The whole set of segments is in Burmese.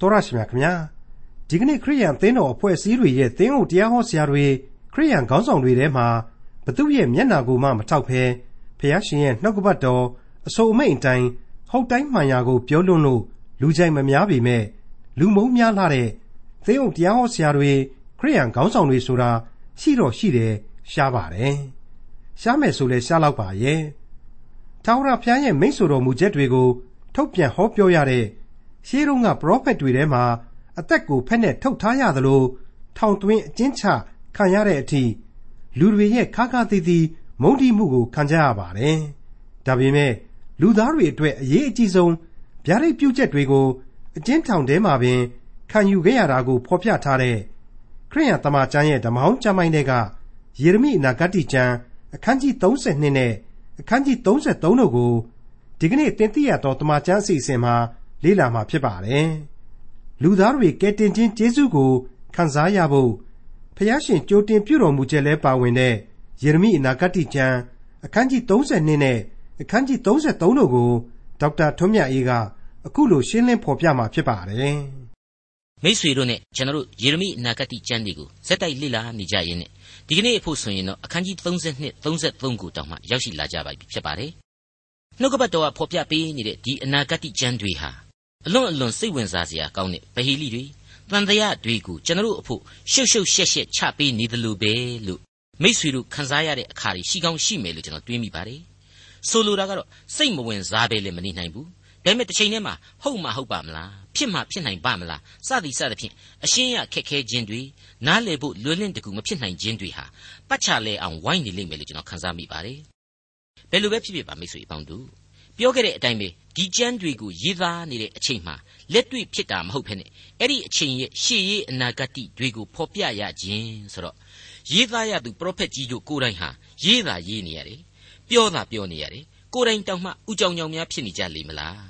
တော်ရရှိမြခင်ဗျာဒီကနေ့ခရိယန်သင်းတော်အဖွဲ့အစည်းတွေရဲ့သင်းအုပ်တရားဟောဆရာတွေခရိယန်ခေါင်းဆောင်တွေထဲမှာဘသူရဲ့မျက်နာကိုမှမထောက်ဖဲဖះရှင်ရဲ့နှုတ်ကပတ်တော်အဆိုအမိန်အတိုင်းဟုတ်တိုင်းမှန်ရာကိုပြောလွန်းလို့လူကြိုက်မများပေမဲ့လူမုန်းများလာတဲ့သင်းအုပ်တရားဟောဆရာတွေခရိယန်ခေါင်းဆောင်တွေဆိုတာရှိတော့ရှိတယ်ရှားပါတယ်ရှားမယ်ဆိုလဲရှားလောက်ပါရဲ့ထာဝရဘုရားရဲ့မိန့်ဆိုတော်မူချက်တွေကိုထုတ်ပြန်ဟောပြောရတဲ့ ရှေးတုန်းက ပရောဖက်တွေထဲမှာ အသက်ကို ဖက်နဲ့ထုတ်ထားရသလို ထောင်သွင်းအကျဉ်းချခံရတဲ့အထိ လူတွေရဲ့ ခါခါသီးသီး မုန်းတီးမှုကို ခံကြရပါတယ်။ဒါပေမဲ့ လူသားတွေအတွက် အရေးအကြီးဆုံး ဗျာဒိတ်ပြုချက်တွေကို အကျဉ်းထောင်ထဲမှာပင် ခံယူခဲ့ရတာကို ဖော်ပြထားတဲ့ ခရိယန်တမန်ကျမ်းရဲ့ ဓမ္မဟောင်းကျမ်းပိုင်းတွေကယေရမိအနာဂတ်ကျမ်း အခန်းကြီး 32 နဲ့ အခန်းကြီး 33 တို့ကို ဒီကနေ့တင်ပြရတော့တမန်ကျမ်းအစီအစဉ်မှာ လေ့လာမှာဖြစ်ပါတယ်။လူသားတွေကယ်တင်ခြင်းကျေးဇူးကိုခံစားရဖို့ဖျားရှင်ကြိုတင်ပြုတော်မူချက်လဲပါဝင်တဲ့ယေရမိအနာဂတ်ကျမ်းအခန်းကြီး32နဲ့အခန်းကြီး33တို့ကိုဒေါက်တာထွန်းမြတ်အေးကအခုလိုရှင်းလင်းဖော်ပြမှာဖြစ်ပါတယ်။မိษွေတို့နဲ့ကျွန်တော်တို့ယေရမိအနာဂတ်ကျမ်းတွေကိုစက်တိုက်လေ့လာနေကြရင်းနဲ့ဒီကနေ့အဖို့ဆိုရင်တော့အခန်းကြီး32 33ကိုတောင်မှရောက်ရှိလာကြပါပြီဖြစ်ပါတယ်။နှုတ်ကပတ်တော်ကဖော်ပြပေးနေတဲ့ဒီအနာဂတ်ကျမ်းတွေဟာ အလွန်အလွန်စိတ်ဝင်စားစရာကောင်းတဲ့ဗဟိလိတွေတန်တရားတွေကိုကျွန်တော်တို့အဖို့ရှုပ်ရှုပ်ရှက်ရှက်ချပေးနေတယ်လို့ပဲလို့မိษွေတို့ခန်းစားရတဲ့အခါတွေရှိကောင်းရှိမယ်လို့ကျွန်တော်တွေးမိပါတယ်ဆိုလိုတာကတော့စိတ်မဝင်စားပဲလည်းမနေနိုင်ဘူးဒါပေမဲ့တစ်ချိန်တည်းမှာဟုတ်မှဟုတ်ပါမလားဖြစ်မှဖြစ်နိုင်ပါမလားစသည်စသဖြင့်အရှင်းရခက်ခဲခြင်းတွေနားလည်ဖို့လွယ်လင့်တကူမဖြစ်နိုင်ခြင်းတွေဟာပတ်ချလဲအောင်ဝိုင်းနေလိမ့်မယ်လို့ကျွန်တော်ခန်းစားမိပါတယ်ဘယ်လိုပဲဖြစ်ဖြစ်ပါမိတ်ဆွေအပေါင်းတို့ ပြောခဲ့တဲ့အတိုင်းပဲဒီကျမ်းတွေကိုရေးသားနေတဲ့အချိန်မှာလက်တွေ့ဖြစ်တာမဟုတ်ဘဲနဲ့အဲ့ဒီအချိန်ရဲ့ရှေ့ရေးအနာဂတ်တွေကိုဖော်ပြရခြင်းဆိုတော့ရေးသားရသူပရောဖက်ကြီးတို့ကိုယ်တိုင်ဟာရေးတာရေးနေရတယ်ပြောတာပြောနေရတယ်ကိုယ်တိုင်တောင်မှဥကြောင်ကြောင်များဖြစ်နေကြလိမ့်မလား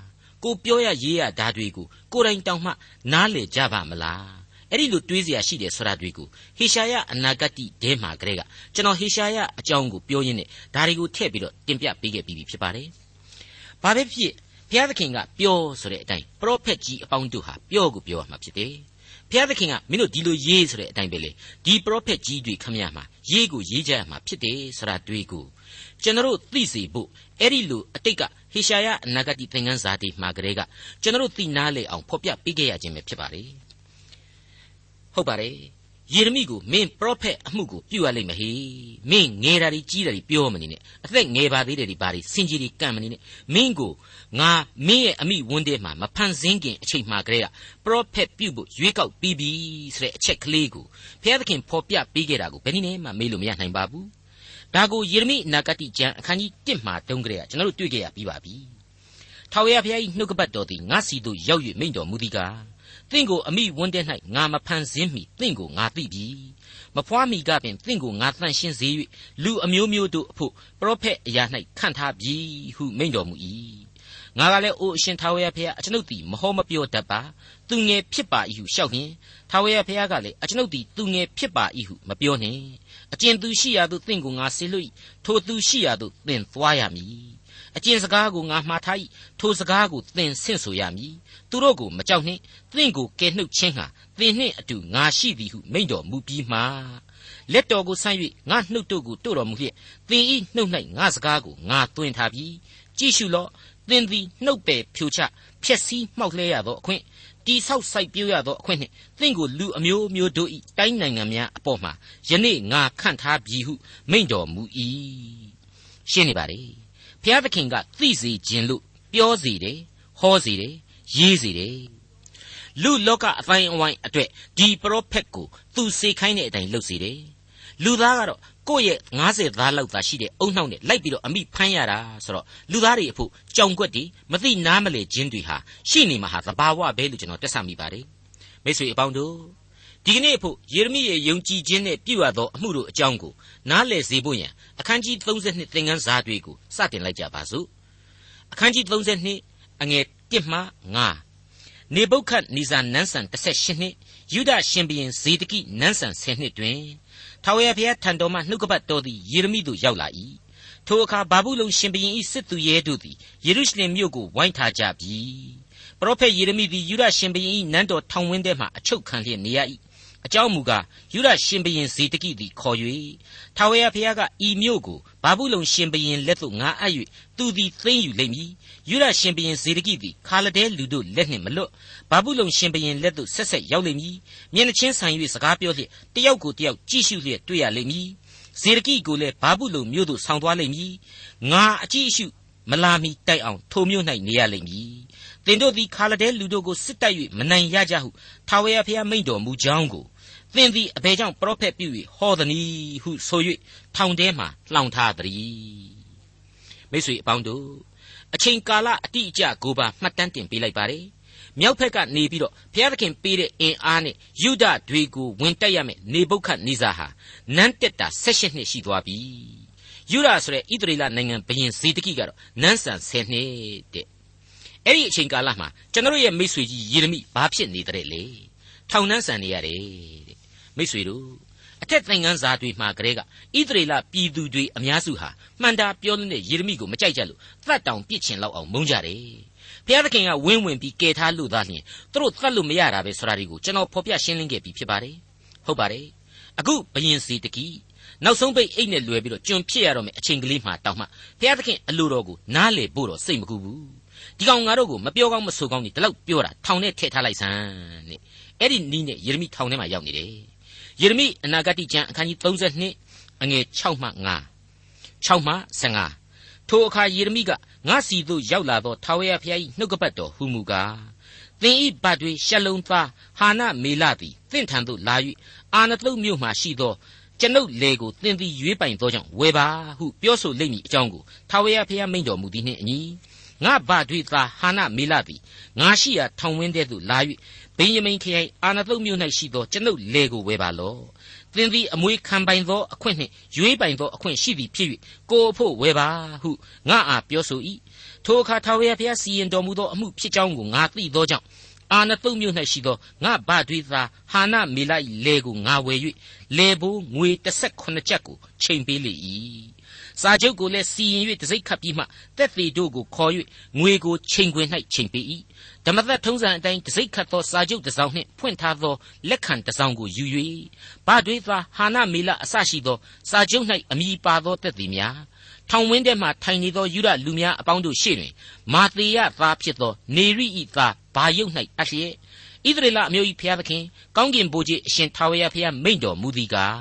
ကိုပြောရရေးရဓာတွေကိုကိုယ်တိုင်တောင်မှနားလေကြပါမလားအဲ့ဒီလိုတွေးเสียရှိတယ်ဆိုတာတွေကိုဟေရှာယအနာဂတ်တဲမှာကလေးကကျွန်တော်ဟေရှာယအကြောင်းကိုပြောရင်းနဲ့ဒါတွေကိုထည့်ပြီးတော့တင်ပြပေးခဲ့ပြီးဖြစ်ပါတယ်။ ဘာပဲဖြစ်ဘုရားသခင်ကပြောဆိုတဲ့အတိုင်းပရောဖက်ကြီးအပေါင်းတို့ဟာပြောကိုပြောရမှာဖြစ်တယ်။ဘုရားသခင်ကမင်းတို့ဒီလိုရေးဆိုတဲ့အတိုင်းပဲလေဒီပရောဖက်ကြီးတွေခမရမှာရေးကိုရေးကြရမှာဖြစ်တယ်ဆိုတာတွေးကိုကျွန်တော်သိစေဖို့အဲ့ဒီလိုအတိတ်ကဟေရှာယအနာဂတ်သင်ခန်းစာတွေမှာကလေးကကျွန်တော်သိနာလေအောင်ဖော်ပြပေးခဲ့ရခြင်းပဲဖြစ်ပါလေဟုတ်ပါတယ် ယေရမိကိုမင်းပရောဖက်အမှုကိုပြုရလိမ့်မယ်ဟေမင်းငယ်တာတွေကြီးတာတွေပြောမနေနဲ့အသက်ငယ်ပါသေးတယ်ဒီပါတွေစင်ကြီးတွေကံမနေနဲ့မင်းကိုငါမင်းရဲ့အမိဝန်းထဲမှာမဖန်ဆင်းခင်အချိန်မှကလေးကပရောဖက်ပြုဖို့ရွေးကောက်ပြီးပြီဆိုတဲ့အချက်ကလေးကိုဘုရားသခင်ဖော်ပြပေးခဲ့တာကိုဘယ်နည်းနဲ့မှမေးလို့မရနိုင်ပါဘူးဒါကိုယေရမိအနာဂတ်ကျမ်းအခန်းကြီး1မှာတုန်းကလေးကကျွန်တော်တို့တွေ့ကြရပြီးပါပြီထာဝရဘုရား၏နှုတ်ကပတ်တော်သည်ငါစီတို့ရောက်၍မိန့်တော်မူသည်ကား သင်ကိုအမိဝန်းတဲ့၌ငါမဖန်ဆင်းမီသင်ကိုငါသိပြီမဖွားမီကပင်သင်ကိုငါတန့်ရှင်းစေ၍လူအမျိုးမျိုးတို့အဖို့ပရောဖက်အရာ၌ခန့်ထားပြီဟုမိန့်တော်မူ၏ငါကလည်းအိုအရှင်ထာဝရဘုရားအကျွန်ုပ်သည်မဟောမပြောတတ်ပါသူငယ်ဖြစ်ပါ၏ဟုလျှောက်ရင်ထာဝရဘုရားကလည်းအကျွန်ုပ်သည်သူငယ်ဖြစ်ပါ၏ဟုမပြောနှင့်အကျဉ်သူရှိရာသို့သင်ကိုငါဆေလွတ်ထိုသူရှိရာသို့သင်သွားရမည်အကျင့်စကားကိုငါမှားထား၏ထိုစကားကိုသင်ဆင့်ဆိုရမည် သူတို့ကိုမကြောက်နှင့်သင်ကိုကယ်နှုတ်ခြင်းဟာသင်နှင့်အတူငါရှိသည်ဟုမိန့်တော်မူပြီးမှလက်တော်ကိုဆန့်၍ငါနှုတ်တို့ကိုတို့တော်မူလျက်သင်ဤနှုတ်၌ငါစကားကိုငါသွင်းထားပြီကြည့်ရှုလော့သင်သည်နှုတ်ပယ်ဖြိုချဖျက်ဆီးမှောက်လှဲရသောအခွင့်တိဆောက်စိုက်ပြိုးရသောအခွင့်နှင့်သင်ကိုလူအမျိုးမျိုးတို့၏တိုင်းနိုင်ငံများအပေါ်မှာယနေ့ငါခန့်ထားပြီဟုမိန့်တော်မူ၏ရှင်းနေပါလေဘုရားသခင်ကသိစေခြင်းလို့ပြောစေတယ်ဟောစေတယ် ရေးစေတယ်လူလောကအတိုင်းအဝိုင်းအတွက်ဒီပရောဖက်ကိုသူစေခိုင်းတဲ့အတိုင်းလုပ်စေတယ်လူသားကတော့ကိုယ့်ရဲ့90သားလောက်သာရှိတဲ့အုံနှောက်နဲ့လိုက်ပြီးတော့အမိဖမ်းရတာဆိုတော့လူသားတွေအဖို့ကြောင်ကွက်တွေမသိနားမလဲခြင်းတွေဟာရှိနေမှာဟာသဘာဝပဲလို့ကျွန်တော်တက်ဆမိပါတယ်မိတ်ဆွေအပေါင်းတို့ဒီကနေ့အဖို့ယေရမိရဲ့ယုံကြည်ခြင်းနဲ့ပြုရသောအမှုတို့အကြောင်းကိုနားလည်စေဖို့ရန်အခန်းကြီး32သင်ခန်းစာတွေကိုစတင်လိုက်ကြပါစို့အခန်းကြီး32အငယ် 1မှ9နေဗုခတ်နီဇာနန်းဆန်18နှစ်ယူဒရှင်ဘရင်ဇေဒကိနန်းဆန်10နှစ်တွင်ထာဝရဘုရားထံတော်မှနှုတ်ကပတ်တော်သည်ယေရမိသို့ရောက်လာ၏ထိုအခါဘာဘူးလုံရှင်ဘရင်၏စစ်သူရဲတို့သည်ယေရုရှလင်မြို့ကိုဝိုင်းထားကြပြီပရောဖက်ယေရမိသည်ယူဒရှင်ဘုရင်၏နန်းတော်ထောင်ဝင်းထဲမှအချုပ်ခံလျက်နေရ၏ အကြောင်းမူကားယူဒရှင်ဘုရင်ဇေတကိသည်ခေါ်၍ထာဝရဘုရားကဤမြို့ကိုဘာဘူးလုံရှင်ဘုရင်လက်သို့ငါအပ်၍သူသည်သိမ်းယူလိမ့်မည်ယူဒရှင်ဘုရင်ဇေတကိသည်ခါလဒဲလူတို့လက်နှင့်မလွတ်ဘာဘူးလုံရှင်ဘုရင်လက်သို့ဆက်ဆက်ရောက်လိမ့်မည်မျက်နှချင်းဆိုင်၍စကားပြောလျက်တယောက်ကိုတယောက်ကြည့်ရှုလျက်တွေ့ရလိမ့်မည်ဇေဒကိကိုလည်းဘာဘူးလုံမြို့သို့ဆောင်သွားလိမ့်မည်ငါအကြည့်အရှုမလာမီတိုက်အောင်ထိုမြို့၌နေရလိမ့်မည်သင်တို့သည်ခါလဒဲလူတို့ကိုစစ်တိုက်၍မနိုင်ရကြဟုထာဝရဘုရားမိန့်တော်မူကြောင်းကို သင်သည်အဘယ်ကြောင့်ပရောဖက်ပြု၍ဟောသနည်းဟုဆို၍ထောင်ထဲမှလှောင်ထားသည်မိတ်ဆွေအပေါင်းတို့အချိန်ကာလအတိအကျကိုပါမှတ်တမ်းတင်ပေးလိုက်ပါတယ်မြောက်ဖက်ကနေပြီးတော့ဘုရားသခင်ပေးတဲ့အင်အားနဲ့ယုဒတွေကိုဝင်တက်ရမယ်နေပုခတ်နေစာဟာနန်းတက်တာ16နှစ်ရှိသွားပြီယုဒဆိုတဲ့ဣသရေလနိုင်ငံဘုရင်ဇေဒကိကတော့နန်းဆန်10နှစ်တဲ့အဲ့ဒီအချိန်ကာလမှာကျွန်တော်ရဲ့မိတ်ဆွေကြီးယေရမိဘာဖြစ်နေတဲ့လဲထောင်နှန်းဆန်နေရတယ်တဲ့ မိတ်ဆွေတို့အထက်သင်ခန်းစာတွေမှာကလေးကဣသရေလပြည်သူတွေအများစုဟာမှန်တာပြောတဲ့ယေရမိကိုမကြိုက်ကြလို့သတ်တောင်ပြစ်ချင်လောက်အောင်မုန်းကြတယ်ဘုရားသခင်ကဝင်းဝင်ပြီးကယ်ထားလို့သားလျင်သူတို့သတ်လို့မရတာပဲဆိုတာတွေကိုကျွန်တော်ဖော်ပြရှင်းလင်းခဲ့ပြီးဖြစ်ပါတယ်ဟုတ်ပါတယ်အခုဘယင်စီတကီနောက်ဆုံးပိတ်အိတ်နဲ့လွယ်ပြီးတော့ကျွန်ဖြစ်ရတော့မယ်အချိန်ကလေးမှတောင်းမှဘုရားသခင်အလိုတော်ကိုနားလေဖို့တော့စိတ်မကူဘူးဒီကောင်ငါတို့ကိုမပြောကောင်းမဆိုကောင်းนี่ဒီလောက်ပြောတာထောင်ထဲထည့်ထားလိုက်စမ်းတဲ့အဲ့ဒီနီးနဲ့ယေရမိထောင်ထဲမှာရောက်နေတယ် ယေရမိအနာဂတိကျမ်းအခန်းကြီး32အငယ်6မှ9 6မှ15ထိုအခါယေရမိကငါစီသို့ရောက်လာသောထာဝရဘုရား၏နှုတ်ကပတ်တော်ဟူမူကားသင်ဤဘတ်တွေရှလုံသားဟာနမေလသည်သင်ထံသို့လာ၍အာနသုတ်မြို့မှရှိသောကျွန်ုပ်လေကိုသင်သည်ရွေးပိုင်သောကြောင့်ဝယ်ပါဟုပြောဆိုလိမ့်မည်အကြောင်းကိုထာဝရဘုရားမိန့်တော်မူသည်နှင့်အညီငါဘတ်တွေသားဟာနမေလသည်ငါရှိရာထောင်ဝင်းထဲသို့လာ၍ ဗိယမိန်ခရိုင်အာနသုတ်မြို့၌ရှိသောကျွန်ုပ်လေကိုဝယ်ပါလော့သင်သည်အမွေခံပိုင်သောအခွင့်နှင့်ရွေးပိုင်သောအခွင့်ရှိသည်ဖြစ်၍ကိုအဖို့ဝယ်ပါဟုငါအားပြောဆို၏ထိုအခါထာဝရဘုရားစီရင်တော်မူသောအမှုဖြစ်ကြောင်းကိုငါသိသောကြောင့်အာနသုတ်မြို့၌ရှိသောငါဗတွေသာဟာနမေလ၏လေကိုငါဝယ်၍လေဘိုးငွေ18ကျပ်ကိုချိန်ပေးလေ၏စာချုပ်ကိုလည်းစီရင်၍တစိ့ခတ်ပြီးမှတက်သေးတို့ကိုခေါ်၍ငွေကိုချိန်ခွင်၌ချိန်ပေး၏ ဓမ္မသက်ထုံးစံအတိုင်းတစိ့ခတ်သောစာချုပ်တစ်စောင်နှင့်ဖွင့်ထားသောလက်ခံတစ်စောင်ကိုယူ၍ဗတွေသာဟာနမေလအစရှိသောစာချုပ်၌အမိပါသောတက်သေးများထောင်ဝင်းထဲမှထိုင်နေသောယူရလူများအပေါင်းတို့ရှေ့တွင်မာသေယသားဖြစ်သောနေရိဤသားဘာယုတ်၌အလျက်ဣသရေလအမျိုး၏ဖျားသခင်ကောင်းကင်ဘိုးကြီးအရှင်ထာဝရဘုရားမိန့်တော်မူသည်ကား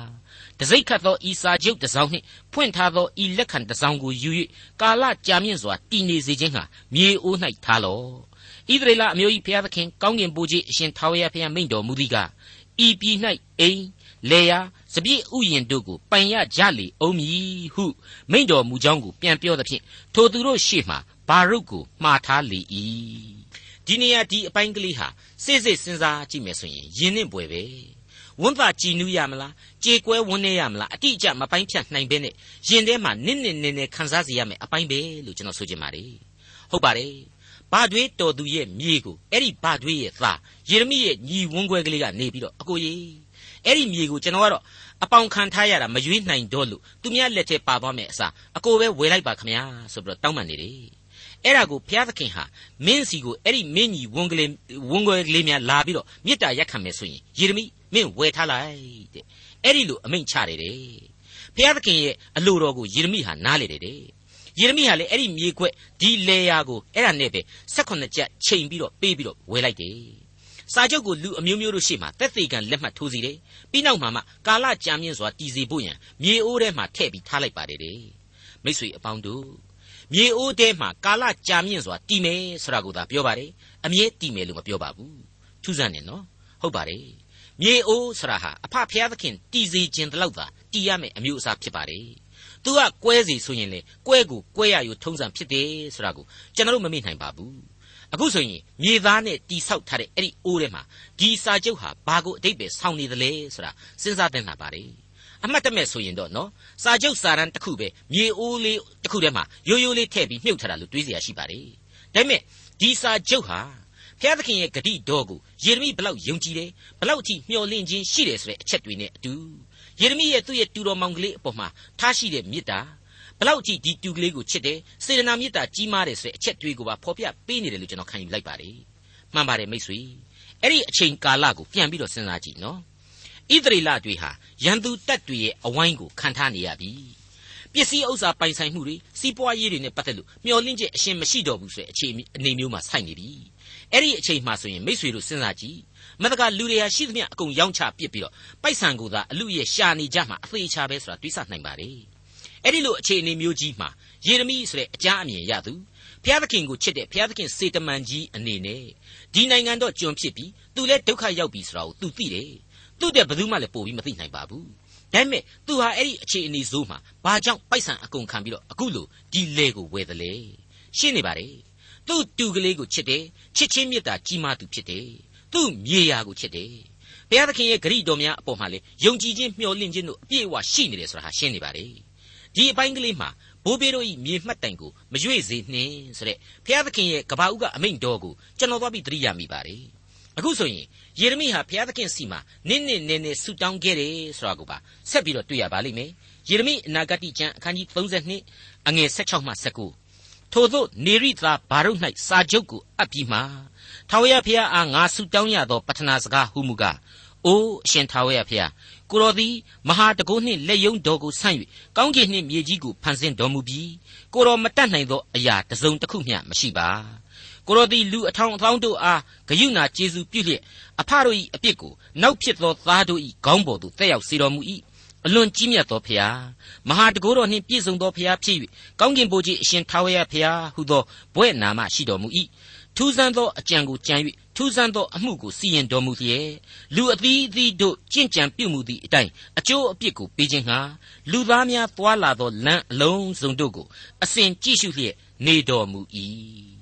တစိ့ခတ်သောဤစာချုပ်တစ်စောင်းနှင့်ဖွင့်ထားသောဤလက်ခံတစ်စောင်းကိုယူ၍ကာလကြာမြင့်စွာတည်နေစေခြင်းဟာမြေအိုး၌ထားလော့ ဣသရေလအမျိုး၏ဖျားသခင်ကောင်းကင်ဘိုးကြီးအရှင်ထာဝရဘုရားမိန့်တော်မူသည်ကားဤပြည်၌အိမ်လေယာစပြည့်ဥယျင်တို့ကိုပိုင်ရကြလေအောင်မည်ဟုမိန့်တော်မူကြောင်းကိုပြန်ပြောသဖြင့်ထိုသူတို့ရှေ့မှဘာရုတ်ကိုမှားထားလေ၏ဒီနေရာဒီအပိုင်းကလေးဟာစိတ်စိတ်စဉ်းစားကြည့်မယ်ဆိုရင်ယဉ်နှင့်ပွယ်ပဲဝန်းသာကြည်နူးရမလားကြေကွဲဝန်းနေရမလားအတိအကျမပိုင်းဖြတ်နိုင်ပဲနဲ့ယဉ်ထဲမှာနစ်နစ်နေနေခံစားစေရမယ်အပိုင်းပဲလို့ကျွန်တော်ဆိုချင်ပါတယ်ဟုတ်ပါတယ် ဘာတွေတော်သူရဲ့မြေကိုအဲ့ဒီဘာတွေရဲ့သားယေရမိရဲ့ညီဝန်းခွဲကလေးကနေပြီးတော့အကိုကြီးအဲ့ဒီမြေကိုကျွန်တော်ကတော့အပေါင်ခံထားရတာမရွေးနိုင်တော့လို့သူများလက်ထဲပါသွားမယ်အစားအကိုပဲဝယ်လိုက်ပါခမညာဆိုပြီးတော့တောင်းပန်နေတယ်အဲ့ဒါကိုဘုရားသခင်ဟာမင်းစီကိုအဲ့ဒီမင်းကြီးဝန်ကလေးဝန်ခွဲကလေးများလာပြီးတော့မေတ္တာရက်ခံမယ်ဆိုရင်ယေရမိမင်းဝယ်ထားလိုက်တဲ့အဲ့ဒီလိုအမိန့်ချတယ်တဲ့ဘုရားသခင်ရဲ့အလိုတော်ကိုယေရမိဟာနားလေတယ်တဲ့ ယေရမိဟာလည်းအဲ့ဒီမြေခွက်ဒီလေယာကိုအဲ့ဒါနဲ့ပဲ16ကြက်ချိန်ပြီးတော့ပေးပြီးတော့ဝယ်လိုက်တယ်စာချုပ်ကိုလူအမျိုးမျိုးတို့ရှေ့မှာတက်သေးကံလက်မှတ်ထိုးစီတယ်ပြီးနောက်မှာမှကာလကြာမြင့်စွာတည်စီဖို့ရန်မြေအိုးထဲမှာထည့်ပြီးထားလိုက်ပါတယ်တဲ့မိတ်ဆွေအပေါင်းတို့မြေအိုးထဲမှာကာလကြာမြင့်စွာတည်မယ်ဆိုတာကိုသာပြောပါတယ်အမြဲတည်မယ်လို့မပြောပါဘူးထူးဆန်းနေနော်ဟုတ်ပါတယ်မြေအိုးဆိုတာဟာအဖဖျားသခင်တည်စီခြင်းတလောက်သာတည်ရမယ်အမျိုးအစားဖြစ်ပါတယ် သူကကွဲစီဆိုရင်လေကွဲကိုကွဲရယူထုံးစံဖြစ်တယ်ဆိုတာကိုကျွန်တော်တို့မမေ့နိုင်ပါဘူးအခုဆိုရင်မြေသားနဲ့တိဆောက်ထားတဲ့အဲ့ဒီအိုးထဲမှာဒီစာချုပ်ဟာဘာကိုအတိတ်ပဲဆောင်းနေသလဲဆိုတာစဉ်းစားတင်လာပါတယ်အမှတ်တမဲ့ဆိုရင်တော့နော်စာချုပ်စာရန်တစ်ခုပဲမြေအိုးလေးတစ်ခုထဲမှာရိုးရိုးလေးထည့်ပြီးမြုပ်ထားတာလို့တွေးစရာရှိပါတယ်ဒါပေမဲ့ဒီစာချုပ်ဟာဘုရားသခင်ရဲ့ဂတိတော်ကိုယေရမိဘလောက်ယုံကြည်တယ်ဘလောက်အထိမျှော်လင့်ခြင်းရှိတယ်ဆိုတဲ့အချက်တွေနဲ့အတူ ယေရမိရဲ့သူ့ရဲ့တူတော်မောင်ကလေးအပေါ်မှာထားရှိတဲ့မေတ္တာဘလောက်ကြည့်ဒီတူကလေးကိုချစ်တယ်စေတနာမေတ္တာကြီးမားတယ်ဆိုတဲ့အချက်တွေကိုပါဖော်ပြပေးနေတယ်လို့ကျွန်တော်ခံယူလိုက်ပါတယ်မှန်ပါတယ်မိတ်ဆွေအဲ့ဒီအချိန်ကာလကိုပြန်ပြီးတော့စဉ်းစားကြည့်နော်ဣသရေလတွေဟာရန်သူတပ်တွေရဲ့အဝိုင်းကိုခံထားနေရပြီပစ္စည်းဥစ္စာပိုင်ဆိုင်မှုတွေစီးပွားရေးတွေနဲ့ပတ်သက်လို့မျောလင့်ချက်အရှင်မရှိတော့ဘူးဆိုတဲ့အခြေအနေမျိုးမှာဆိုက်နေပြီအဲ့ဒီအချိန်မှဆိုရင်မိษွေတို့စဉ်းစားကြည့် မတကလူတွေဟာရှိသမျှအကုန်ရောင်းချပစ်ပြီးတော့ပိုက်ဆံကိုသာအလူရဲ့ရှာနေကြမှာအသေးချပဲဆိုတာတွေးဆနိုင်ပါလေအဲ့ဒီလိုအခြေအနေမျိုးကြီးမှာယေရမိဆိုတဲ့အကြအမြင်ရသူဘုရားသခင်ကိုချစ်တဲ့ဘုရားသခင်စေတမန်ကြီးအနေနဲ့ဒီနိုင်ငံတော့ကျွန်ဖြစ်ပြီးသူလည်းဒုက္ခရောက်ပြီဆိုတာကိုသူသိတယ်သူ့တဲ့ဘယ်သူမှလည်းပို့ပြီးမသိနိုင်ပါဘူးဒါပေမဲ့သူဟာအဲ့ဒီအခြေအနေဆိုးမှာဘာကြောင့်ပိုက်ဆံအကုန်ခံပြီးတော့အခုလိုဒီလေကိုဝယ်တယ်လေရှင်းနေပါလေသူ့တူကလေးကိုချစ်တယ်ချစ်ချင်းမြတ်တာကြီးမားသူဖြစ်တယ် သူ့မြေယာကိုချစ်တယ်ဘုရားသခင်ရဲ့ဂရိတော်များအပေါ်မှာလေယုံကြည်ခြင်းမျှော်လင့်ခြင်းတို့အပြည့်အဝရှိနေတယ်ဆိုတာဟာရှင်းနေပါလေဒီအပိုင်းကလေးမှာဘိုးဘေးတို့ဤမြေမှတ်တိုင်ကိုမရွေ့စေနှင်းဆိုတဲ့ဘုရားသခင်ရဲ့ကဘာဦးကအမိန့်တော်ကိုကျွန်တော်သွားပြီးသတိရမိပါတယ်အခုဆိုရင်ယေရမိဟာဘုရားသခင်စီမှာနင်းနင်းနေနေဆူတောင်းခဲ့တယ်ဆိုတာကိုပါဆက်ပြီးတော့တွေ့ရပါလိမ့်မယ်ယေရမိအနာဂတိကျမ်းအခန်းကြီး32အငယ်16မှ19ထို့သောနေရိသာဘာရုတ်၌စာချုပ်ကိုအပ်ပြီးမှ ထာဝရဘုရားအားငါဆူတောင်းရသောပတ္ထနာစကားဟုမူကားအိုးအရှင်ထာဝရဘုရားကိုတော်သည်မဟာတကုနှင့်လက်ယုံတော်ကိုဆန့်၍ကောင်းကင်နှင့်မြေကြီးကိုဖန်ဆင်းတော်မူပြီးကိုတော်မတတ်နိုင်သောအရာတစ်စုံတစ်ခုမျှမရှိပါကိုတော်သည်လူအထောင်အသောင်းတို့အားဂယုဏကျေးဇူးပြုလျက်အဖတို့၏အပြစ်ကိုနောက်ဖြစ်သောသားတို့၏ခေါင်းပေါ်သို့တက်ရောက်စေတော်မူ၏အလွန်ကြီးမြတ်သောဖျားမဟာတကိုးတော်နှင့်ပြည့်စုံသောဖျားဖြစ်၍ကောင်းကင်ဘုရားအရှင်ထာဝရဖျားဟုသောဘွဲ့နာမရှိတော်မူ၏ ထူးဆန်းသောအကြံကိုကြံ၍ထူးဆန်းသောအမှုကိုစီရင်တော်မူလျက်လူအသီးအသီးတို့ကြင့်ကြံပြုမှုသည့်အတိုင်းအကျိုးအပြစ်ကိုပေးခြင်းဟာလူသားများသွာလာသောလမ်းအလုံးစုံတို့ကိုအစဉ်ကြည့်ရှုလျက်နေတော်မူ၏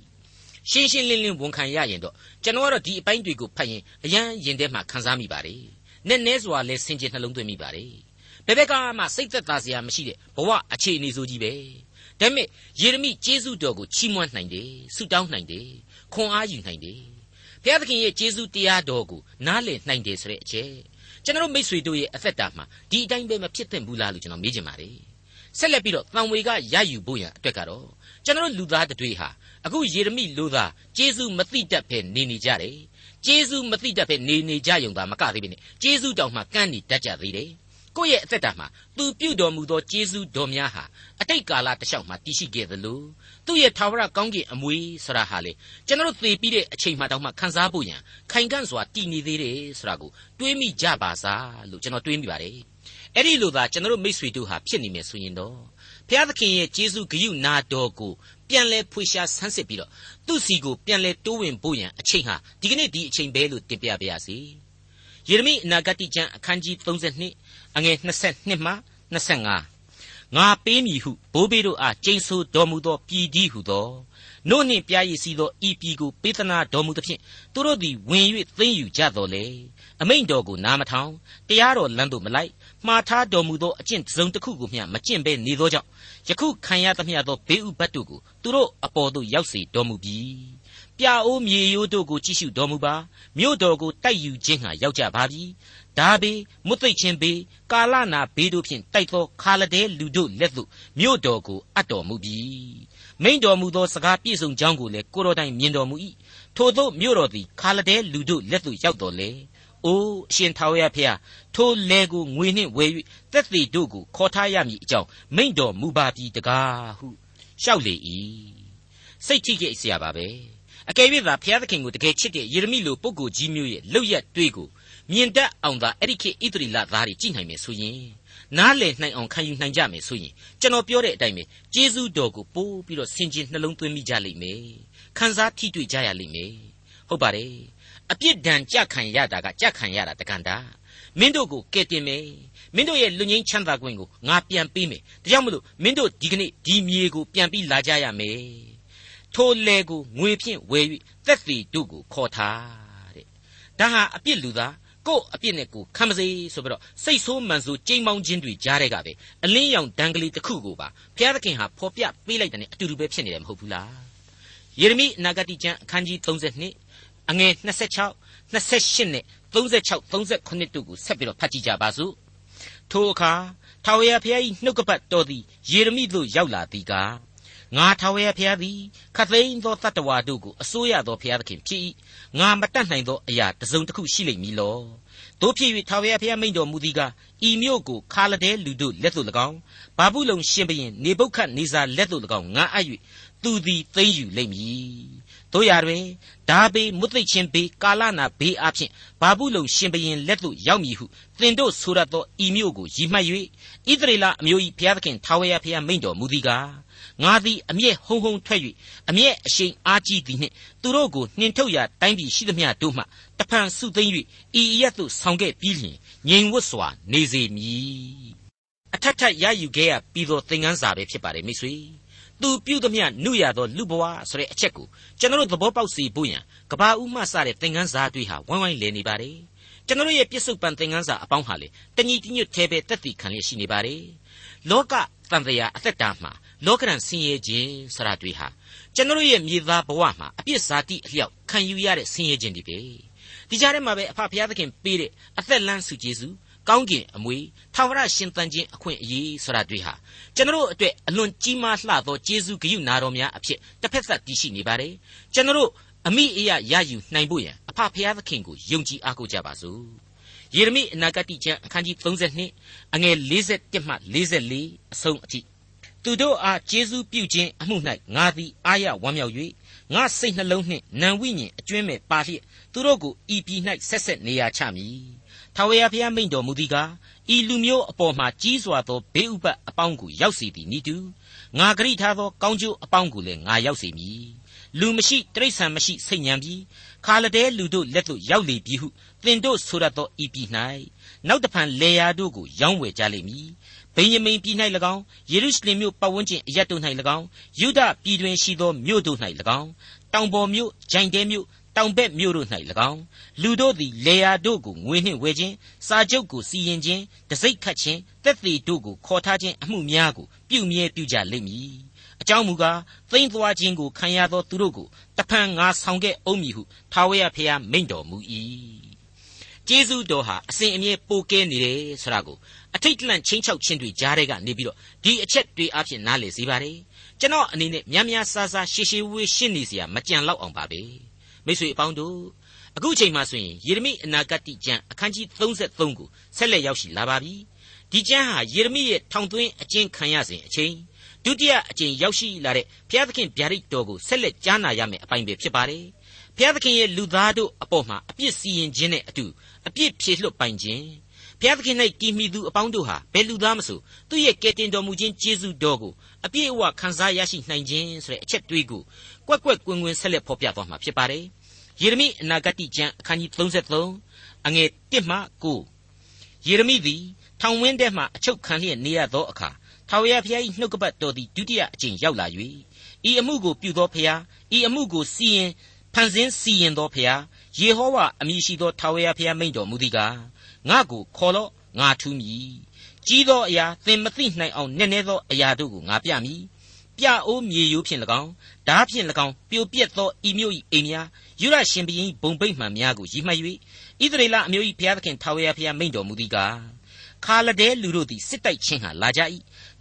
ရှင်းရှင်းလင်းလင်းဝန်ခံရရင်တော့ကျွန်တော်ကတော့ဒီအပိုင်းတွေကိုဖတ်ရင်အယံရင်ထဲမှာခံစားမိပါတယ်။နဲ့နဲစွာလဲဆင်ခြင်နှလုံးသွင်းမိပါတယ်။ဘယ်ဘက်ကမှစိတ်သက်သာစရာမရှိတဲ့ဘဝအခြေအနေဆိုကြီးပဲ။ဒါပေမဲ့ယေရမိကျေးဇူးတော်ကိုချီးမွမ်းနိုင်တယ်၊ဆုတောင်းနိုင်တယ်၊ ခွန်အားယူနိုင်တယ်။ဘုရားသခင်ရဲ့ကျေးဇူးတရားတော်ကိုနားလည်နိုင်တယ်ဆိုတဲ့အချက်ကျွန်တော်မိတ်ဆွေတို့ရဲ့အသက်တာမှာဒီအတိုင်းပဲမဖြစ်သင့်ဘူးလားလို့ကျွန်တော်မေးချင်ပါတယ်။ဆက်လက်ပြီးတော့တန်ဝေကရယူဖို့ရန်အတွက်ကတော့ကျွန်တော်လူသားတွေဟာအခုယေရမိလူသားကျေးဇူးမသိတတ်ဖဲနေနေကြတယ်ကျေးဇူးမသိတတ်ဖဲနေနေကြယုံသာမကသေးပဲနဲ့ကျေးဇူးတောင်မှကန့်နေတတ်ကြသေးတယ် ကိုယ့်ရဲ့အသက်တာမှာသူပြုတော်မူသောကျေးဇူးတော်များဟာအတိတ်ကာလတစ်လျှောက်မှာတည်ရှိခဲ့သလိုသူ့ရဲ့ထာဝရကောင်းကင်အမွေဆရာဟာလေကျွန်တော်သေပြီးတဲ့အချိန်မှတောင်မှခန်းစားဖို့ရန်ခိုင်ကန့်စွာတည်နေသေးတယ်ဆိုတာကိုတွေးမိကြပါစားလို့ကျွန်တော်တွေးမိပါတယ်အဲ့ဒီလိုသာကျွန်တော်မိษွေတို့ဟာဖြစ်နေမယ်ဆိုရင်တော့ဘုရားသခင်ရဲ့ကျေးဇူးဂရုနာတော်ကိုပြန်လဲဖွေရှားဆန်းစစ်ပြီးတော့သူ့စီကိုပြန်လဲတိုးဝင်ဖို့ရန်အချိန်ဟာဒီကနေ့ဒီအချိန်ပဲလို့တင်ပြပါရစေ။ယေရမိအနာဂတ်ကျမ်းအခန်းကြီး32 အငယ်22မှ25ငါပေးမည်ဟုဘိုးဘေးတို့အားကျိန်ဆိုတော်မူသောပြည်ဒီဟုသောနို့နှင့်ပြားရည်စီသောဤပြည်ကိုပေးသနာတော်မူသဖြင့်သူတို့သည်ဝင်၍သိမ်းယူကြတော်လေအမိန့်တော်ကိုနားမထောင်တရားတော်လမ်းသို့မလိုက်မှားထားတော်မူသောအကျင့်တစ်စုံတစ်ခုကိုမျှမကျင့်ဘဲနေသောကြောင့်ယခုခံရသမျှသောဘေးဥပတ်တို့ကိုသူတို့အပေါ်သို့ရောက်စေတော်မူပြီပြအိုးမြေရိုးတို့ကိုကြည့်ရှုတော်မူပါမြို့တော်ကိုတိုက်ယူခြင်းဟာရောက်ကြပါပြီ ဒါဘေးမွတ်သိပ်ခြင်းဘေးကာလနာဘေးတို့ဖြင့်တိုက်သောခါလဒဲလူတို့လက်သို့မြို့တော်ကိုအပ်တော်မူပြီမိန်တော်မူသောစကားပြည့်စုံကြောင်းကိုလည်းကိုတော်တိုင်မြင်တော်မူ၏ထို့သောမြို့တော်သည်ခါလဒဲလူတို့လက်သို့ရောက်တော်လေအိုးအရှင်ထာဝရဘုရားထိုလဲကိုငွေနှင့်ဝယ်၍သက်သေတို့ကိုခေါ်ထားရမည်အကြောင်းမိန့်တော်မူပါပြီတကားဟုလျှောက်လေ၏စိတ်ထိခဲ့เสียပါပဲအကယ်၍သာဘုရားသခင်ကိုတကယ်ချစ်တဲ့ယေရမိလိုပုဂ္ဂိုလ်ကြီးမျိုးရဲ့လောက်ရတွေးကို မြင်တတ်အောင်သာအဲ့ဒီခေတ်ဣသရီလသားတွေကြည့်နိုင်မယ်ဆိုရင်နားလည်နိုင်အောင်ခံယူနိုင်ကြမယ်ဆိုရင်ကျွန်တော်ပြောတဲ့အတိုင်းပဲကျေးဇူးတော်ကိုပို့ပြီးတော့ဆင်ခြင်နှလုံးသွင်းမိကြလိမ့်မယ်ခံစားထိတွေ့ကြရလိမ့်မယ်ဟုတ်ပါတယ်အပြစ်ဒဏ်ကြခံရတာကကြခံရတာတကန်တာမင်းတို့ကိုကယ်တင်မယ်မင်းတို့ရဲ့လူငင်းချမ်းသာခွင့်ကိုငါပြန်ပေးမယ်ဒါကြောင့်မလို့မင်းတို့ဒီကနေ့ဒီမြေကိုပြန်ပြီးလာကြရမယ်ထိုလေကိုငွေဖြင့်ဝယ်၍သက်သေတို့ကိုခေါ်ထားတဲ့ဒါဟာအပြစ်လူသား ကို့အပြစ်နဲ့ကိုခံမစေဆိုပြီးတော့စိတ်ဆိုးမှန်ဆိုးကြိမ်မောင်းခြင်းတွေကြားတဲ့ကပဲအလင်းရောင်ဒံကလေးတစ်ခုကိုပါဘုရားသခင်ဟာဖော်ပြပေးလိုက်တဲ့အတူတူပဲဖြစ်နေတယ်မဟုတ်ဘူးလားယေရမိအနာဂတိကျမ်းအခန်းကြီး32အငယ်26 28နဲ့36 39တို့ကိုဆက်ပြီးတော့ဖတ်ကြည့်ကြပါစို့ထိုအခါထာဝရဘုရား၏နှုတ်ကပတ်တော်သည်ယေရမိသို့ရောက်လာသည်ကား ငါထာဝရဘုရားသည်ခတ်သိမ်းသောတတ္တဝါတို့ကိုအစိုးရသောဘုရားသခင်ဖြစ်၏ငါမတတ်နိုင်သောအရာတစ်စုံတစ်ခုရှိလိမ့်မည်လောတို့ဖြစ်၍ထာဝရဘုရားမိန့်တော်မူသည်ကားဤမြို့ကိုခါလဒဲလူတို့လက်သို့၎င်းဘာဘူးလုံရှင်ဘရင်နေပုတ်ခတ်နေစာလက်သို့၎င်းငါအပ်၍သူသည်သိမ့်ယူလိမ့်မည်တို့ရတွင်ဓာဘေးမွတ်သိပ်ချင်းဘေးကာလနာဘေးအဖြစ်ဘာဘူးလုံရှင်ဘရင်လက်သို့ရောက်မည်ဟုသင်တို့ဆိုရသောဤမြို့ကိုရည်မှတ်၍ဣသရေလအမျိုး၏ဘုရားသခင်ထာဝရဘုရားမိန့်တော်မူသည်ကား ငါသည်အမျက်ဟုံဟုံထွက်၍အမျက်အရှိန်အားကြီးသည်နှင့်သူတို့ကိုနှင်ထုတ်ရာတိုင်းပြည်ရှိသမျှတို့မှတဖန်စုသိမ့်၍ဤအရက်သို့ဆောင်ခဲ့ပြီးလျှင်ငြိမ်ဝတ်စွာနေစေမည်အထက်ထက်ရယူခဲ့ရပြီးသောသင်ခန်းစာပဲဖြစ်ပါတယ်မိတ်ဆွေသူပြုသမျှနုရသောလူဘဝဆိုတဲ့အချက်ကိုကျွန်တော်တို့သဘောပေါက်စေဖို့ရန်ကဘာဦးမှစတဲ့သင်ခန်းစာတွေဟာဝိုင်းဝိုင်းလည်နေပါတယ်ကျွန်တော်ရဲ့ပြစ္ဆုတ်ပံသင်ခန်းစာအပေါင်းဟာလေတညီတညွတ်သေးပဲတက်တည်ခံလျက်ရှိနေပါတယ်လောက တန်တရားအသက်တာမှာလောကရန်ဆင်းရဲခြင်းဆရာတွေဟာကျွန်တော်ရဲ့မြေသားဘဝမှာအပြစ်စားတိအလျောက်ခံယူရတဲ့ဆင်းရဲခြင်းတွေပဲဒီကြားထဲမှာပဲအဖဖခင်သခင်ပေးတဲ့အသက်လန်းစုကျေးဇူးကောင်းကင်အမွေထာဝရရှင်သန်ခြင်းအခွင့်အရေးဆိုတာတွေဟာကျွန်တော်အတွက်အလွန်ကြီးမားလှသောကျေးဇူးဂရုနာတော်များအဖြစ်တစ်ဖက်သက်တည်ရှိနေပါတယ်ကျွန်တော်အမိအယရယူနိုင်ဖို့ရန်အဖဖခင်သခင်ကိုယုံကြည်အားကိုးကြပါစို့ ယေရမိအနာဂတိကျမ်းအခန်းကြီး32အငယ်41မှ44အဆုံးအထိသူတို့အားကျေးဇူးပြုခြင်းအမှု၌ငါသည်အာရဝမ်းမြောက်၍ငါစိတ်နှလုံးနှင့်နံဝိညာဉ်အကျွင်းမဲ့ပါလျက်သူတို့ကိုဤပြည်၌ဆက်ဆက်နေရာချမည်။ထာဝရဘုရားမိန့်တော်မူသည်ကားဤလူမျိုးအပေါ်မှာကြီးစွာသောဘေးဥပတ်အပေါင်းကိုရောက်စေသည်နိတူငါဂရိထားသောကောင်းကျိုးအပေါင်းကိုလည်းငါရောက်စေမည်။ လူမရှိတိရစ္ဆာန်မရှိစိတ်ညံပြီးခါလဒဲလူတို့လက်သို့ရောက်လေပြီဟုသင်တို့ဆိုရသောဤပြည်၌နောက်တဖန်လေယာတို့ကိုရောင်းဝယ်ကြလိမ့်မည်ဗိယမိန်ပြည်၌၎င်းယေရုရှလင်မြို့ပတ်ဝန်းကျင်အရပ်တို့၌၎င်းယူဒပြည်တွင်ရှိသောမြို့တို့၌၎င်းတောင်ပေါ်မြို့ဂျိုင်တဲမြို့တောင်ဘက်မြို့တို့၌၎င်းလူတို့သည်လေယာတို့ကိုငွေနှင့်ဝယ်ခြင်းစာချုပ်ကိုစီရင်ခြင်းတစိ့ခတ်ခြင်းတက်သေးတို့ကိုခေါ်ထားခြင်းအမှုများကိုပြုမြဲပြုကြလိမ့်မည် အကြောင်းမူကားသိမ့်သွားခြင်းကိုခံရသောသူတို့ကိုတဖန်ငါဆောင်ခဲ့အုံးမည်ဟုထာဝရဘုရားမိန့်တော်မူ၏ကျေးဇူးတော်ဟာအစဉ်အမြဲပိုကဲနေတယ်ဆိုတာကိုအထိတ်လန့်ချင်းချောက်ခြင်းတွေကြားထဲကနေပြီးတော့ဒီအချက်တွေအဖြစ်နားလည်စေပါတယ်ကျွန်တော်အနေနဲ့များများဆဆရှေရှေဝေးရှင်းနေစရာမကြံလောက်အောင်ပါပဲမိတ်ဆွေအပေါင်းတို့အခုချိန်မှဆိုရင်ယေရမိအနာဂတ်ကျမ်းအခန်းကြီး33ကိုဆက်လက်ရောက်ရှိလာပါပြီဒီကျမ်းဟာယေရမိရဲ့ထောင်သွင်းအကျဉ်းခံရစဉ်အချိန် ဒုတိယအကြိမ်ရောက်ရှိလာတဲ့ဘုရားသခင်ဗျာဒိတ်တော်ကိုဆက်လက်ကြားနာရမယ့်အပိုင်းပဲဖြစ်ပါတယ်ဘုရားသခင်ရဲ့လူသားတို့အပေါ်မှာအပြစ်စီရင်ခြင်းနဲ့အတူအပြစ်ဖြေလွတ်ပိုင်ခြင်းဘုရားသခင်၌တည်မိသူအပေါင်းတို့ဟာဘယ်လူသားမဆိုသူ့ရဲ့ကယ်တင်တော်မူခြင်းကျေးဇူးတော်ကိုအပြည့်အဝခံစားရရှိနိုင်ခြင်းဆိုတဲ့အချက်တွေးကိုကွက်ကွက်ကွင်းကွင်းဆက်လက်ဖော်ပြသွားမှာဖြစ်ပါတယ်ယေရမိအနာဂတ်ကျမ်းအခန်းကြီး33အငယ်1မှ9ယေရမိသည်ထောင်ဝင်းထဲမှအချုပ်ခံလျက်နေရသောအခါ ထာဝရဘုရား၏နှုတ်ကပတ်တော်သည်ဒုတိယအကြိမ်ရောက်လာ၍ဤအမှုကိုပြုသောဘုရားဤအမှုကိုစီရင်ဖန်ဆင်းစီရင်သောဖျားယေဟောဝအမည်ရှိသောထာဝရဘုရားမိန့်တော်မူသည်ကားငါကိုခေါ်လော့ငါထူးမည်ကြီးသောအရာသင်မသိနိုင်အောင်နည်းနည်းသောအရာတို့ကိုငါပြမည်ပြအိုးမြေရိုးဖြင့်၎င်းဓားဖြင့်၎င်းပြိုပြက်သောဤမျိုး၏အိမ်များယူရရှင်ဘရင်ဘုံပိတ်မှန်များကိုရည်မှတ်၍ဣသရေလအမျိုး၏ဘုရားသခင်ထာဝရဘုရားမိန့်တော်မူသည်ကားခါလဒဲလူတို့သည်စစ်တိုက်ခြင်းဟာလာကြ၏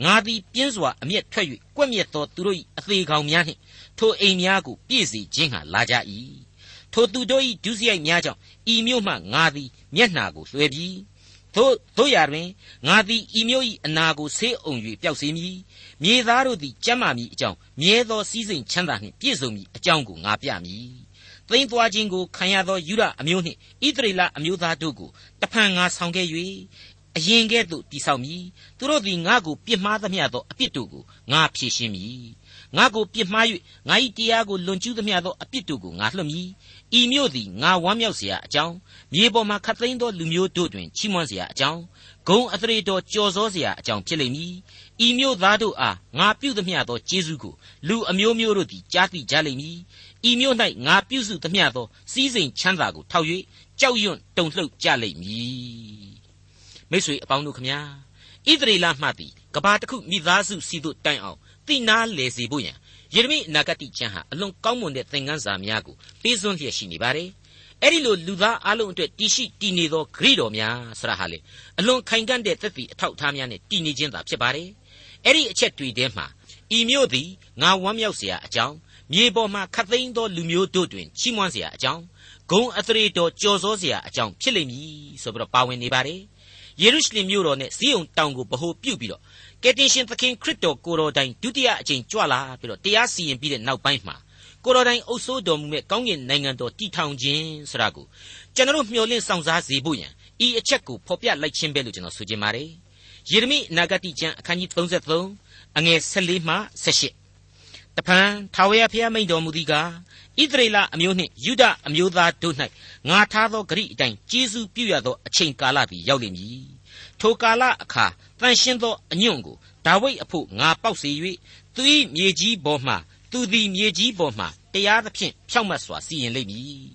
ငါသည်ပြင်းစွာအမျက်ထွက်၍ကွက်မြက်သောသူတို့၏အသေးကောင်များနှင့်ထိုအိမ်များကိုပြည့်စေခြင်းဟာလာကြ၏ထိုသူတို့၏ဒုစရိုက်များကြောင့်ဤမြို့မှငါသည်မျက်နှာကိုလွှဲပြီသို့တို့ရာတွင်ငါသည်ဤမြို့၏အနာကိုဆေးအုံ၍ပျောက်စေမည်မြေသားတို့သည်ကြမ်းမာမည်အကြောင်းမြဲသောစည်းစိမ်ချမ်းသာနှင့်ပြည့်စုံမည်အကြောင်းကိုငါပြမည်သိမ့်သွားခြင်းကိုခံရသောယူရအမျိုးနှင့်ဣသရေလအမျိုးသားတို့ကိုတဖန်ငါဆောင်ခဲ့၍ အရင်ကဲ့သို့တိဆောက်မည်သူတို့သည်ငါကိုပြစ်မှားသမျှသောအပြစ်တို့ကိုငါဖြေရှင်းမည်ငါကိုပြစ်မှား၍ငါ၏တရားကိုလွန်ကျူးသမျှသောအပြစ်တို့ကိုငါလွှတ်မည်ဤမြို့သည်ငါဝမ်းမြောက်เสียအကြောင်းမြေပေါ်မှာခတ်သိမ်းသောလူမျိုးတို့တွင်ချီးမွမ်းเสียအကြောင်းဂုံအသရေတော်ကြော်စောเสียအကြောင်းဖြစ်လိမ့်မည်ဤမြို့သားတို့အားငါပြုသမျှသောကျေးဇူးကိုလူအမျိုးမျိုးတို့သည်ကြားသိကြလိမ့်မည်ဤမြို့၌ငါပြုစုသမျှသောစီးစိမ်ချမ်းသာကိုထောက်၍ကြောက်ရွံ့တုန်လှုပ်ကြလိမ့်မည် မိတ်ဆွေအပေါင်းတို့ခမညာဣသရေလမှသည်ကဘာတစ်ခုမိသားစုစီတို့တိုင်အောင်သိနာလေစီဖို့ရန်ယေရမိအနာဂတိကျမ်းဟာအလွန်ကောင်းမွန်တဲ့သင်ခန်းစာများကိုပေးစွန့်လျက်ရှိနေပါတယ်အဲ့ဒီလိုလူသားအလုံးအတွက်တည်ရှိတည်နေသောဂရိတော်များဆရာဟာလေအလွန်ခိုင်ကန့်တဲ့သက်သေအထောက်အထားများနဲ့တည်နေခြင်းသာဖြစ်ပါတယ်အဲ့ဒီအချက်တွေထဲမှာဣ ဤမြို့သည်ငါဝမ်းမြောက်เสียအကြောင်းမြေပေါ်မှခတ်သိမ်းသောလူမျိုးတို့တွင်ချီးမွမ်းเสียအကြောင်းဂုံအသရေတော်ကြော်စောเสียအကြောင်းဖြစ်လိမ့်မည်ဆိုပြီးတော့ပါဝင်နေပါတယ် ယေရုရှလင်မြို့တော်နဲ့ဇီးုံတောင်ကိုဗဟိုပြုပြီးတော့ကယ်တင်ရှင်သခင်ခရစ်တော်ကိုတော်တိုင်ဒုတိယအကြိမ်ကြွလာပြီးတော့တရားစီရင်ပြီးတဲ့နောက်ပိုင်းမှာကိုတော်တိုင်အုပ်ဆိုးတော်မူမဲ့ကောင်းကင်နိုင်ငံတော်တည်ထောင်ခြင်းဆိုတာကိုကျွန်တော်မျှော်လင့်ဆောင်စားစေဖို့ရန်ဤအချက်ကိုဖော်ပြလိုက်ခြင်းပဲလို့ကျွန်တော်ဆိုချင်ပါတယ်ယေရမိအနာဂတိကျမ်းအခန်းကြီး33အငယ်14မှ18တပန်ထာဝရဘုရားမိန့်တော်မူသည်ကား ဣသရေလအမျိုးနှင့်ယုဒအမျိုးသားတို့၌ငါထားသောဂရိအတိုင်းကျေးဇူးပြုရသောအချိန်ကာလသည်ရောက်လိမ့်မည်ထိုကာလအခါတန်ရှင်းသောအညွန့်ကိုဒါဝိဒ်အဖို့ငါပေါက်စေ၍သူ၏မြေကြီးပေါ်မှသူသည်မြေကြီးပေါ်မှတရားသဖြင့်ဖြောက်မတ်စွာစီရင်လိမ့်မည်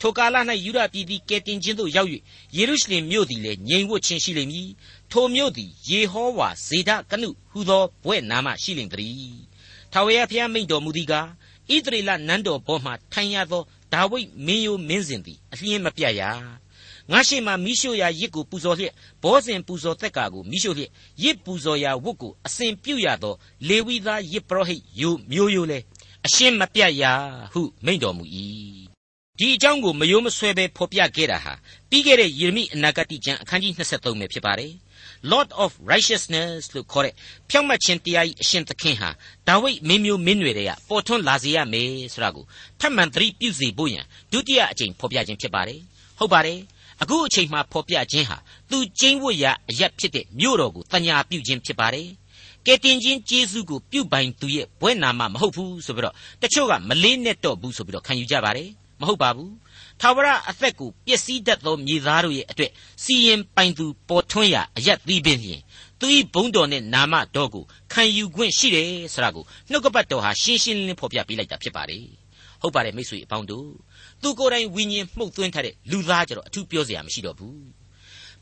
ထိုကာလ၌ယူဒပြည်သည်ကယ်တင်ခြင်းသို့ရောက်၍ယေရုရှလင်မြို့သည်လည်းငြိမ်ဝှက်ခြင်းရှိလိမ့်မည်ထိုမြို့သည်ယေဟောဝါဇေဒကနုဟူသောဘွဲ့နာမရှိလိမ့်တည်းထာဝရဘုရားမိန့်တော်မူသည်ကား ဣသရေလနန်းတော်ပေါ်မှထိုင်ရသောဒါဝိဒ်မင်းယိုမင်းစဉ်သည်အလျင်းမပြတ်ရငါရှိမှမိရှုရာရစ်ကိုပူဇော်လျက်ဘောဇင်ပူဇော်သက်ကာကိုမိရှုလျက်ရစ်ပူဇော်ရာဝတ်ကိုအစဉ်ပြုရသောလေဝိသားရစ်ပရောဟိတ်ယိုမျိုးယိုလဲအရှင်းမပြတ်ရဟုမိန့်တော်မူ၏ဒီအကြောင်းကိုမယိုးမဆွဲပဲဖော်ပြခဲ့တာဟာပြီးခဲ့တဲ့ယေရမိအနာဂတိကျမ်းအခန်းကြီး23ပဲဖြစ်ပါတယ် Lord of Righteousness လို့ခေါ်တဲ့ဖြောင့်မတ်ခြင်းတရား၏အရှင်သခင်ဟာဒါဝိဒ်မင်းမျိုးမင်းနွယ်တွေကပေါ်ထွန်းလာစေရမယ်ဆိုတာကိုထပ်မံသတိပြုစေဖို့ရန်ဒုတိယအကြိမ်ဖော်ပြခြင်းဖြစ်ပါတယ်ဟုတ်ပါတယ်အခုအချိန်မှဖော်ပြခြင်းဟာသူကျင်းဝတ်ရာအရက်ဖြစ်တဲ့မြို့တော်ကိုတညာပြုခြင်းဖြစ်ပါတယ်ကဲတင်ချင်းကျေးဇူးကိုပြုပိုင်သူရဲ့ဘွဲ့နာမမဟုတ်ဘူးဆိုပြီးတော့တချို့ကမလေးနဲ့တော့ဘူးဆိုပြီးတော့ခံယူကြပါတယ် မဟုတ်ပါဘူးထာဝရအသက်ကိုပျက်စီးတတ်သောမြေသားတို့ရဲ့အတွက်စီရင်ပိုင်သူပေါ်ထွန်းရာအရက်သီးပင်လျင်သူ၏ဘုံတော်နဲ့နာမတော်ကိုခံယူခွင့်ရှိတယ်ဆိုတာကိုနှုတ်ကပတ်တော်ဟာရှင်းရှင်းလင်းလင်းဖော်ပြပေးလိုက်တာဖြစ်ပါတယ်ဟုတ်ပါတယ်မိတ်ဆွေအပေါင်းတို့သူကိုယ်တိုင်ဝိညာဉ်မှုတ်သွင်းထားတဲ့လူသားကြတော့အထူးပြောစရာမရှိတော့ဘူး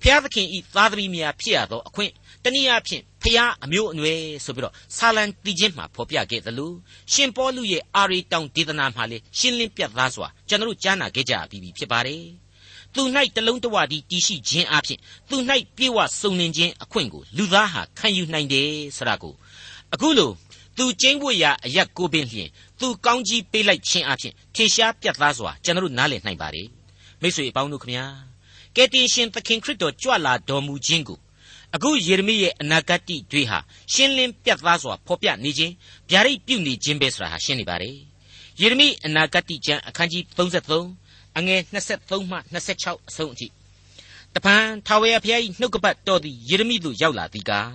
ဖျားသခင်ဤသားသမီးများဖြစ်ရသောအခွင့်တနည်းအားဖြင့်ဖျားအမျိုးအနွယ်ဆိုပြီးတော့ဆာလံတီချင်းမှာဖော်ပြခဲ့သလိုရှင်ပေါလုရဲ့အာရီတောင်ဒေသနာမှာလေရှင်းလင်းပြတ်သားစွာကျွန်တော်ကြားနာခဲ့ကြပြီးပြီဖြစ်ပါတယ်သူ၌တလုံးတဝတည်းတည်ရှိခြင်းအပြင်သူ၌ပြေဝစုံလင်ခြင်းအခွင့်ကိုလူသားဟာခံယူနိုင်တယ်ဆိုတာကိုအခုလို့သူကျင်းဝတ်ရာအရက်ကိုပင်လျင်သူကောင်းကြီးပေးလိုက်ခြင်းအပြင်ထင်ရှားပြတ်သားစွာကျွန်တော်နားလည်နိုင်ပါတယ်မိတ်ဆွေအပေါင်းတို့ခမညာ ကယ်တင်ရှင်သခင်ခရစ်တော်ကြွလာတော်မူခြင်းကိုအခုယေရမိရဲ့အနာဂတ်တွေဟာရှင်းလင်းပြတ်သားစွာဖော်ပြနေခြင်းဗျာဒိတ်ပြုနေခြင်းပဲဆိုတာဟာရှင်းနေပါတယ်ယေရမိအနာဂတ်ကျမ်းအခန်းကြီး33အငယ်23မှ26အဆုံးအထိတပန်ထာဝရဘုရား၏နှုတ်ကပတ်တော်သည်ယေရမိသို့ရောက်လာသည်ကား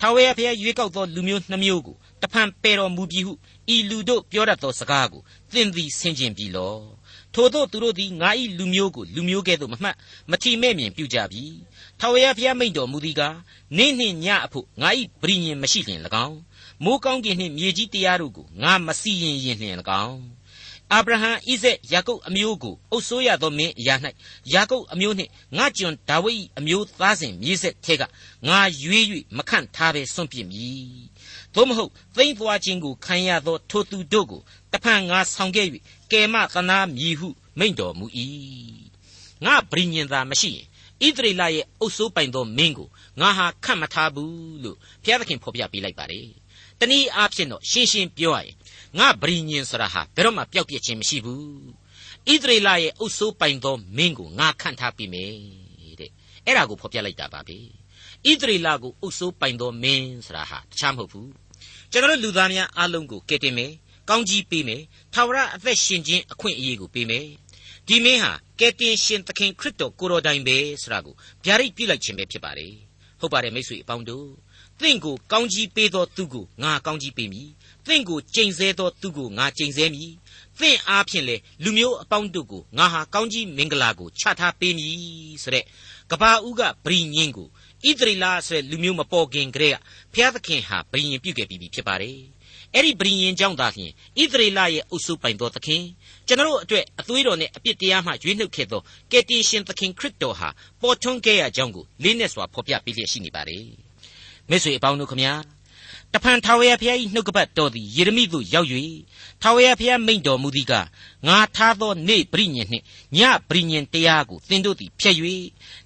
ထာဝရဘုရားရွေးကောက်သောလူမျိုးနှမျိုးကိုတဖန်ပယ်တော်မူပြီဟုဤလူတို့ပြောတတ်သောစကားကိုသင်သည်ဆင်ခြင်ပြီလော ထို့သောသူတို့သည်ငါ၏လူမျိုးကိုလူမျိုးကဲ့သို့မမှတ်မထီမဲ့မြင်ပြုကြပြီထာဝရဘုရားမိန့်တော်မူသည်ကားနေ့နှင့်ညအဖို့ငါ၏ပရိညင်မရှိလျင်၎င်းမိုးကောင်းကင်နှင့်မြေကြီးတရားတို့ကိုငါမစီရင်ရင်လျင်၎င်းအာဗြဟံဣဇက်ယာကုပ်အမျိုးကိုအုပ်ဆိုးရသောမင်းအရာ၌ယာကုပ်အမျိုးနှင့်ငါကျွန်ဒါဝိဒ်အမျိုးသားစဉ်မြေဆက်ထဲကငါရွေး၍မခန့်ထားဘဲစွန့်ပစ်မည် သို့မဟုတ်သိမ့်သွားခြင်းကိုခံရသောထိုသူတို့ကိုတဖန်ငါဆောင်ခဲ့၍ကယ်မသနာမည်ဟုမိန့်တော်မူ၏ငါဗြိညင်သာမရှိရင်ဣသရေလရဲ့အုပ်စိုးပိုင်သောမင်းကိုငါဟာခန့်မထားဘူးလို့ဘုရားသခင်ဖော်ပြပေးလိုက်ပါတယ်တနည်းအားဖြင့်တော့ရှင်းရှင်းပြောရရင်ငါဗြိညင်ဆိုတာဟာဘယ်တော့မှပျောက်ပြက်ခြင်းမရှိဘူးဣသရေလရဲ့အုပ်စိုးပိုင်သောမင်းကိုငါခန့်ထားပြီးမယ်တဲ့အဲ့ဒါကိုဖော်ပြလိုက်တာပါပဲဣသရေလကိုအုပ်စိုးပိုင်သောမင်းဆိုတာဟာတခြားမဟုတ်ဘူး ကျွန်တော်လူသားများအားလုံးကိုကယ်တင်မယ်ကောင်းကြီးပေးမယ်ထာဝရအသက်ရှင်ခြင်းအခွင့်အရေးကိုပေးမယ်ဒီမင်းဟာကယ်တင်ရှင်သခင်ခရစ်တော်ကိုတော်တိုင်ပဲဆိုတာကိုဗျာဒိတ်ပြုလိုက်ခြင်းပဲဖြစ်ပါတယ်ဟုတ်ပါတယ်မိတ်ဆွေအပေါင်းတို့သင်ကိုကောင်းကြီးပေးသောသူကိုငါကောင်းကြီးပေးမည်သင်ကိုကြိမ်ဆဲသောသူကိုငါကြိမ်ဆဲမည်သင်အားဖြင့်လေလူမျိုးအပေါင်းတို့ကိုငါဟာကောင်းကြီးမင်္ဂလာကိုချထားပေးမည်ဆိုတဲ့ကဘာဦးကဗြိညင်းကို ဣသရေလဆိုတဲ့လူမျိုးမပေါ်ခင်ကတည်းကဘုရားသခင်ဟာဗြိညင်းပြုခဲ့ပြီးဖြစ်ပါတယ်အဲ့ဒီဗြိညင်ကြောင့်သာလျှင်ဣသရေလရဲ့အုပ်စုပိုင်သောသခင်ကျွန်တော်အတွက်အသွေးတော်နဲ့အပြစ်တရားမှရွေးနှုတ်ခဲ့သောကယ်တင်ရှင်သခင်ခရစ်တော်ဟာပေါ်ထွန်းခဲ့ရကြောင်းကိုလေးနက်စွာဖော်ပြပေးလျက်ရှိနေပါတယ်မိတ်ဆွေအပေါင်းတို့ခမညာ တဖန်ထာဝရဘုရား၏နှုတ်ကပတ်တော်သည်ယေရမိသို့ရောက်၍ထာဝရဘုရားမိန့်တော်မူသည်ကငါထားသောနေ့ပရိညင်နှင့်ညပရိညင်တရားကိုသင်တို့သည်ဖျက်၍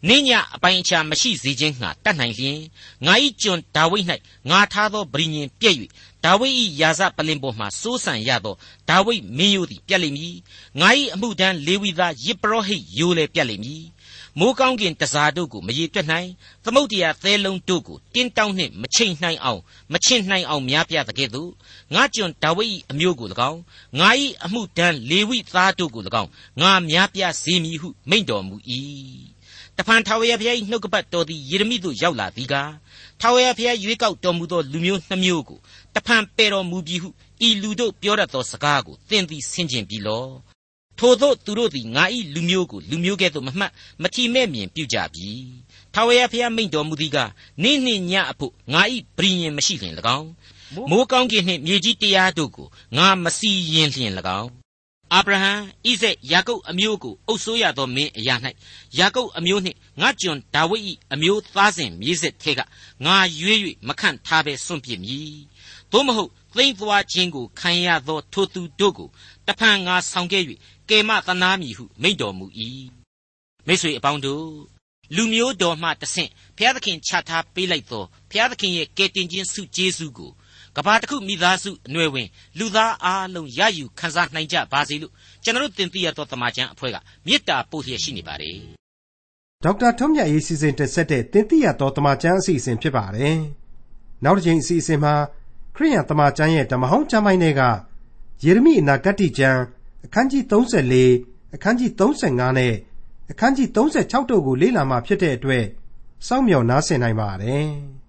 နေ့ညအပိုင်းအခြားမရှိစေခြင်းငှာတတ်နိုင်လျင်ငါ၏ကျွန်ဒါဝိဒ်၌ငါထားသောပရိညင်ပြည့်၍ဒါဝိဒ်၏ယာဇပလင်ပေါ်မှစိုးစံရသောဒါဝိဒ်မင်းရိုးသည်ပြတ်လိမ့်မည်ငါ၏အမှုတန်းလေဝိသားယေပရောဟိတ်ယိုလည်းပြတ်လိမ့်မည် မိုးကောင်းကင်တစားတို့ကိုမရေတွက်နိုင်သမုတ်တရားသဲလုံးတို့ကိုတင်းတောင်းနှင့်မချိန်နိုင်အောင်မချင့်နိုင်အောင်များပြတဲ့ကဲ့သို့ငါကျွန်ဒါဝိဒ်၏အမျိုးကို၎င်းငါ၏အမှုတန်းလေဝိသားတို့ကို၎င်းငါများပြစေမည်ဟုမိန့်တော်မူ၏တဖန်ထာဝရဘုရား၏နှုတ်ကပတ်တော်သည်ယေရမိသို့ရောက်လာသည်ကားထာဝရဘုရားရွေးကောက်တော်မူသောလူမျိုးနှမျိုးကိုတဖန်ပယ်တော်မူပြီဟုဤလူတို့ပြောတတ်သောစကားကိုသင်သည်ဆင်ခြင်ပြီလော ထိုသောသူတို့သည်ငါ၏လူမျိုးကိုလူမျိုးကဲ့သို့မမှတ်မထီမဲ့မြင်ပြုကြပြီထာဝရဘုရားမိန့်တော်မူသည်ကားနေ့နှင့်ညအဖို့ငါ၏ပရိညင်မရှိလျင်၎င်းမိုးကောင်းကင်နှင့်မြေကြီးတရားတို့ကိုငါမစီရင်လျင်၎င်းအာဗြဟံဣဇက်ယာကုပ်အမျိုးကိုအုပ်စိုးရသောမင်းအရာ၌ယာကုပ်အမျိုးနှင့်ငါကျွန်ဒါဝိဒ်၏အမျိုးသားစဉ်မြေးဆက်ထဲကငါရွေး၍မခန့်ထားဘဲစွန့်ပစ်မည်သို့မဟုတ်သိမ့်သွားခြင်းကိုခံရသောထိုသူတို့ကိုတဖန်ငါဆောင်ခဲ့၍ ကယ်မသနာမည်ဟုမိန့်တော်မူ၏မိတ်ဆွေအပေါင်းတို့လူမျိုးတော်မှတဆင့်ဘုရားသခင်ချထားပေးလိုက်သောဘုရားသခင်ရဲ့ကယ်တင်ခြင်းဆုကျေးဇူးကိုကဘာတစ်ခုမိသားစုအနွယ်ဝင်လူသားအားလုံးရယူခံစားနိုင်ကြပါစေလို့ကျွန်တော်တင်ပြရသောတမန်ကျန်အဖွဲ့ကမေတ္တာပို့လျက်ရှိနေပါတယ်ဒေါက်တာထွန်းမြတ်ရေးစီစဉ်တင်ဆက်တဲ့တင်ပြရသောတမန်ကျန်အစီအစဉ်ဖြစ်ပါတယ်နောက်တစ်ချိန်အစီအစဉ်မှာခရိယန်တမန်ကျန်ရဲ့ဓမ္မဟောင်းကျမ်းပိုင်းတွေကယေရမိအနာဂတ်ကျမ်း အခန်းကြီး34အခန်းကြီး35နဲ့အခန်းကြီး36တို့ကိုလေ့လာမှဖြစ်တဲ့အတွက်စောင့်မျှော်နားဆင်နိုင်ပါတယ်။